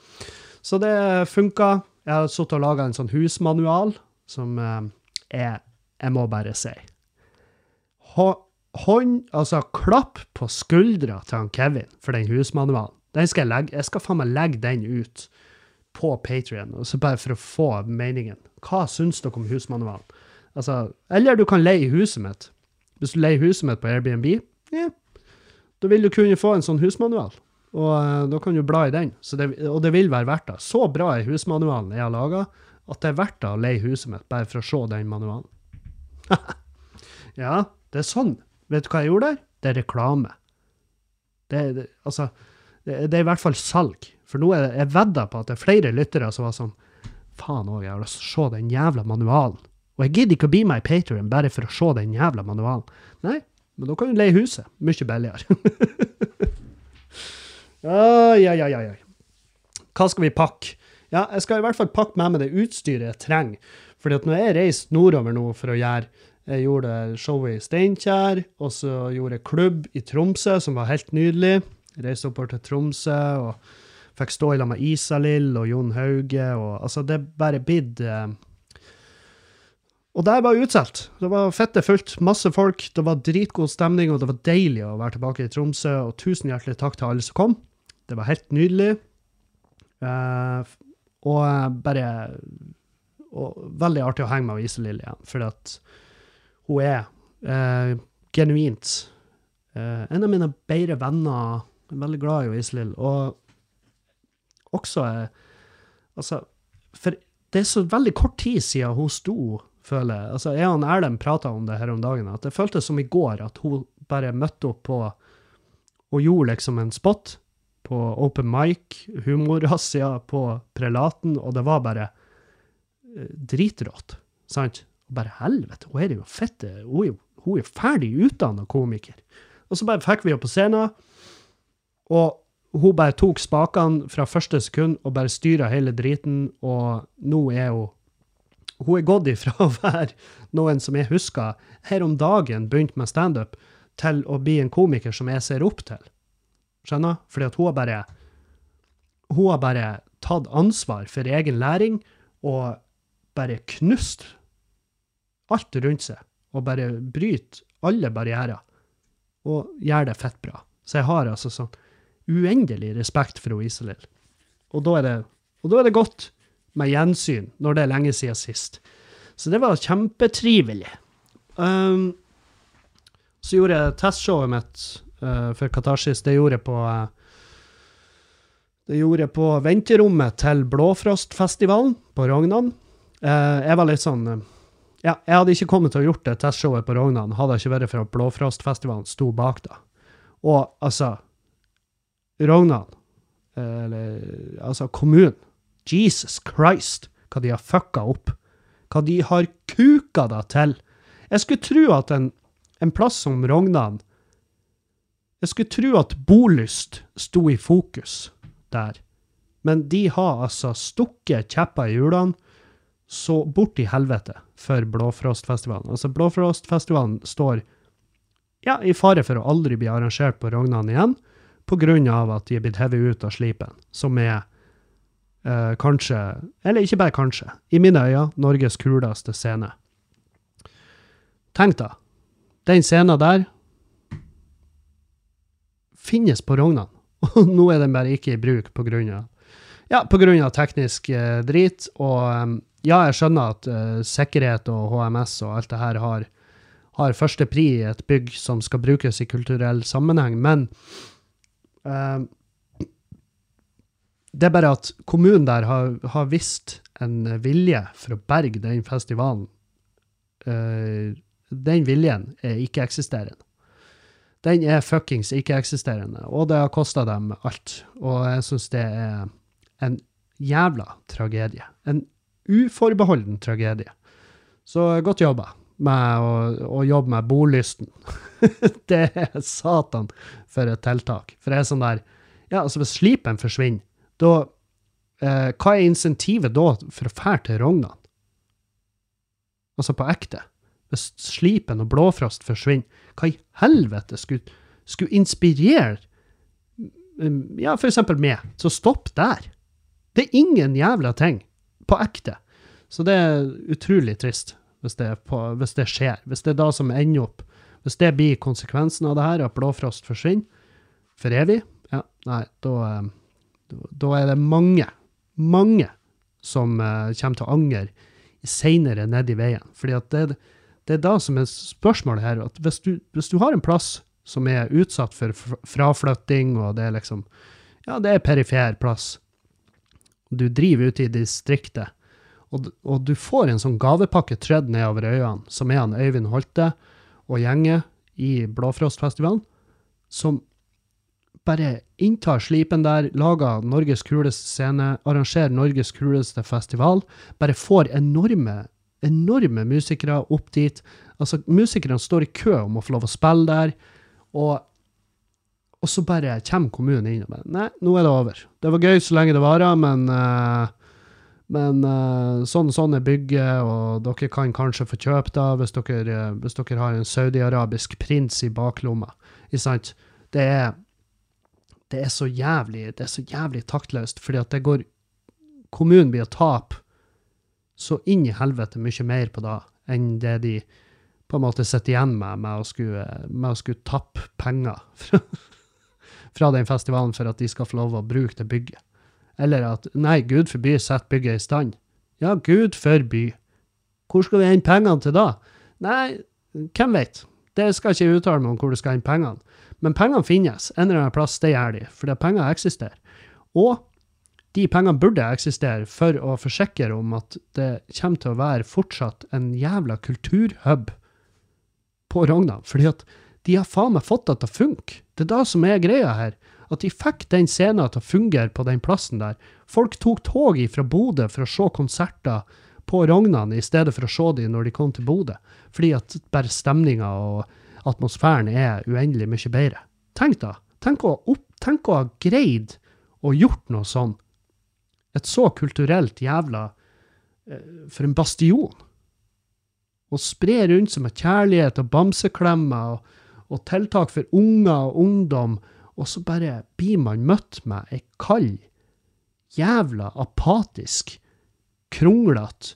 Så det funka. Jeg har sittet og laga en sånn husmanual som eh, er Jeg må bare si hånd, altså klapp på skuldra til han Kevin for den husmanualen. Den skal jeg legge, jeg skal faen meg legge den ut på Patrion, bare for å få meningen. Hva syns dere om husmanualen? Altså, eller du kan leie huset mitt. Hvis du leier huset mitt på Airbnb, ja, da vil du kunne få en sånn husmanual. Og eh, da kan du bla i den. Det, og det vil være verdt det. Så bra er husmanualen jeg har laga, at det er verdt det å leie huset mitt bare for å se den manualen. <laughs> ja, det er sånn. Vet du hva jeg gjorde der? Det er reklame. Det, det, altså, det, det er i hvert fall salg. For nå er det, jeg vedder på at det er flere lyttere som var sånn Faen òg, jeg har lyst til å se den jævla manualen. Og jeg gidder ikke å bli med i Patrion bare for å se den jævla manualen. Nei, men da kan du leie huset. Mye billigere. Oi, oi, oi. oi. Hva skal vi pakke? Ja, jeg skal i hvert fall pakke med meg det utstyret jeg trenger. Fordi at når jeg reiste nordover nå for å gjøre Jeg gjorde showet i Steinkjer, og så gjorde jeg klubb i Tromsø, som var helt nydelig. Reiste oppover til Tromsø og fikk stå i lag med Isalill og Jon Hauge. Og, altså, det bare blitt eh, Og der var utsolgt. Det var fette fullt. Masse folk. Det var dritgod stemning, og det var deilig å være tilbake i Tromsø. Og tusen hjertelig takk til alle som kom. Det var helt nydelig. Eh, og eh, bare og Veldig artig å henge med Isalill igjen, fordi at hun er eh, genuint eh, en av mine bedre venner. Jeg er veldig glad i Isalill. Og også er Altså, for det er så veldig kort tid siden hun sto, føler jeg. Altså, jeg og Erlend prata om det her om dagen, at det føltes som i går at hun bare møtte opp på og gjorde liksom en spot på open mic, humorrazzia på Prelaten, og det var bare eh, dritrått. Sant? Og bare helvete, hun er jo fette Hun er jo, hun er ferdig utdanna komiker. Og så bare fikk vi henne på scenen, og hun bare tok spakene fra første sekund og bare styra hele driten, og nå er hun Hun er gått ifra <laughs> å være noen som jeg husker her om dagen begynte med standup, til å bli en komiker som jeg ser opp til. Skjønner? Fordi at hun har bare Hun har bare tatt ansvar for egen læring og bare knust alt rundt seg. Og bare bryter alle barrierer. Og gjør det fett bra. Så jeg har altså sånn uendelig respekt for Isalill. Og da og da er det godt med gjensyn når det er lenge siden sist. Så det var kjempetrivelig. Um, så gjorde jeg testshowet mitt uh, for Katarsis. Det gjorde jeg på uh, Det gjorde jeg på venterommet til Blåfrostfestivalen på Rognan. Uh, jeg var litt sånn uh, Ja, jeg hadde ikke kommet til å gjort det testshowet på Rognan hadde det ikke vært for at Blåfrostfestivalen sto bak da. Og altså Rognan, uh, eller altså kommunen Jesus Christ, hva de har fucka opp. Hva de har kuka det til. Jeg skulle tro at en, en plass som Rognan Jeg skulle tro at bolyst sto i fokus der. Men de har altså stukket kjepper i hjulene så bort i helvete for Blåfrostfestivalen. Altså, Blåfrostfestivalen står ja, i fare for å aldri bli arrangert på Rognan igjen, av at de er blitt hevet ut av slipen, som er eh, kanskje, eller ikke bare kanskje, i mine øyne, Norges kuleste scene. Tenk da, den scenen der finnes på Rognan, <laughs> og nå er den bare ikke i bruk av, ja, på grunn av teknisk eh, drit, og eh, ja, jeg skjønner at eh, sikkerhet og HMS og alt det her har, har første pri i et bygg som skal brukes i kulturell sammenheng, men det er bare at kommunen der har, har vist en vilje for å berge den festivalen. Eh, den viljen er ikke-eksisterende. Den er fuckings ikke-eksisterende, og det har kosta dem alt. Og jeg syns det er en jævla tragedie. En uforbeholden tragedie. Så godt jobba med å, å jobbe med bolysten. <laughs> det er satan for et tiltak. For det er sånn der Ja, altså, hvis slipen forsvinner, da eh, Hva er insentivet da for å fære til Rognan? Altså på ekte. Hvis slipen og blåfrost forsvinner, hva i helvete skulle, skulle inspirere mm, ja, for eksempel meg, så stopp der. Det er ingen jævla ting. På ekte. Så det er utrolig trist hvis det, på, hvis det skjer. Hvis det er da som ender opp Hvis det blir konsekvensen av det her, at blåfrost forsvinner for evig, ja, nei, da, eh, da er det mange, mange som uh, kommer til å angre seinere nedi veien. Fordi at det, det er da som er spørsmålet her, at hvis du, hvis du har en plass som er utsatt for fraflytting, og det er liksom Ja, det er perifer plass. Du driver ute i distriktet, og, og, du får en sånn gavepakke tredd nedover øynene, som er han Øyvind Holte og gjengen i Blåfrostfestivalen, som bare inntar slipen der, lager Norges kuleste scene, arrangerer Norges kuleste festival, bare får enorme, enorme musikere opp dit. Altså, musikerne står i kø om å få lov å spille der, og, og så bare kommer kommunen inn og bare Nei, nå er det over. Det var gøy så lenge det varer, men uh, men uh, sånn, sånn er bygget, og dere kan kanskje få kjøpt det hvis dere, uh, hvis dere har en saudiarabisk prins i baklomma. Ikke sant? Det er, det er så jævlig det er så jævlig taktløst, fordi at det går Kommunen blir å tape så inn i helvete mye mer på det enn det de på en måte sitter igjen med, med å skulle, skulle tappe penger <laughs> fra, fra den festivalen for at de skal få lov å bruke det bygget. Eller at nei, Gud forby, sett bygget i stand. Ja, Gud forby. Hvor skal vi hente pengene til da? Nei, hvem vet? Det skal ikke jeg uttale meg om hvor du skal hente pengene. Men pengene finnes. En eller annen plass, det gjør de. Fordi penger eksisterer. Og de pengene burde eksistere for å forsikre om at det kommer til å være fortsatt en jævla kulturhub på Rognan. Fordi at de har faen meg fått det til å funke. Det er det som er greia her. At de fikk den scenen til å fungere på den plassen der. Folk tok tog fra Bodø for å se konserter på Rognan i stedet for å se dem når de kom til Bodø. Fordi at bare stemninga og atmosfæren er uendelig mye bedre. Tenk da. Tenk å, opp, tenk å ha greid å gjort noe sånn. Et så kulturelt jævla eh, For en bastion. Å spre rundt seg med kjærlighet og bamseklemmer og, og tiltak for unger og ungdom, og så bare blir man møtt med ei kald, jævla apatisk, kronglete,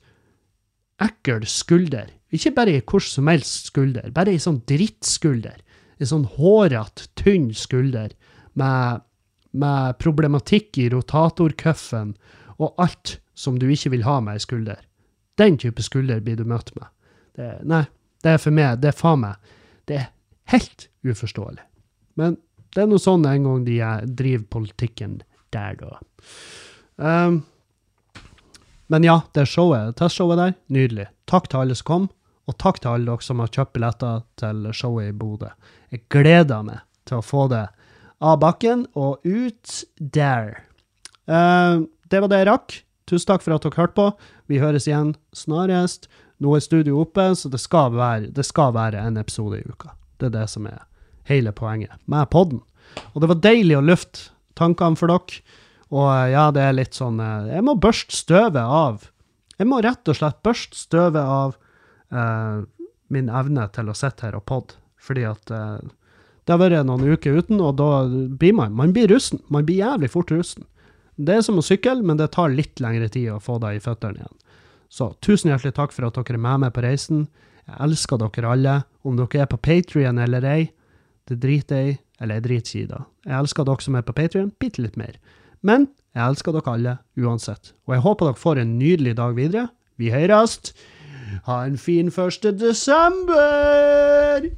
ekkel skulder. Ikke bare ei hvordan som helst skulder, bare ei sånn drittskulder. Ei sånn hårete, tynn skulder med, med problematikk i rotatorcuffen og alt som du ikke vil ha med ei skulder. Den type skulder blir du møtt med. Det, nei, det er for meg, det er faen meg, det er helt uforståelig. Men det er nå sånn en gang de driver politikken der, da. Um, men ja, det showet, testshowet der, nydelig. Takk til alle som kom, og takk til alle dere som har kjøpt billetter til showet i Bodø. Jeg gleder meg til å få det av bakken og ut der. Uh, det var det jeg rakk. Tusen takk for at dere hørte på. Vi høres igjen snarest. Nå er studio oppe, så det skal, være, det skal være en episode i uka. Det er det som er hele poenget med podden. Og det var deilig å lufte tankene for dere. Og eh, ja, det er litt sånn eh, Jeg må børste støvet av. Jeg må rett og slett børste støvet av eh, min evne til å sitte her og podde. Fordi at eh, det har vært noen uker uten, og da blir man Man blir rusten. Man blir jævlig fort rusten. Det er som å sykle, men det tar litt lengre tid å få det i føttene igjen. Så tusen hjertelig takk for at dere er med meg på reisen. Jeg elsker dere alle. Om dere er på Patrion eller ei, det driter jeg i. Eller i det. Jeg elsker dere som er på Patrion, bitte litt mer. Men jeg elsker dere alle uansett. Og jeg håper dere får en nydelig dag videre. Vi høres! Ha en fin 1. desember!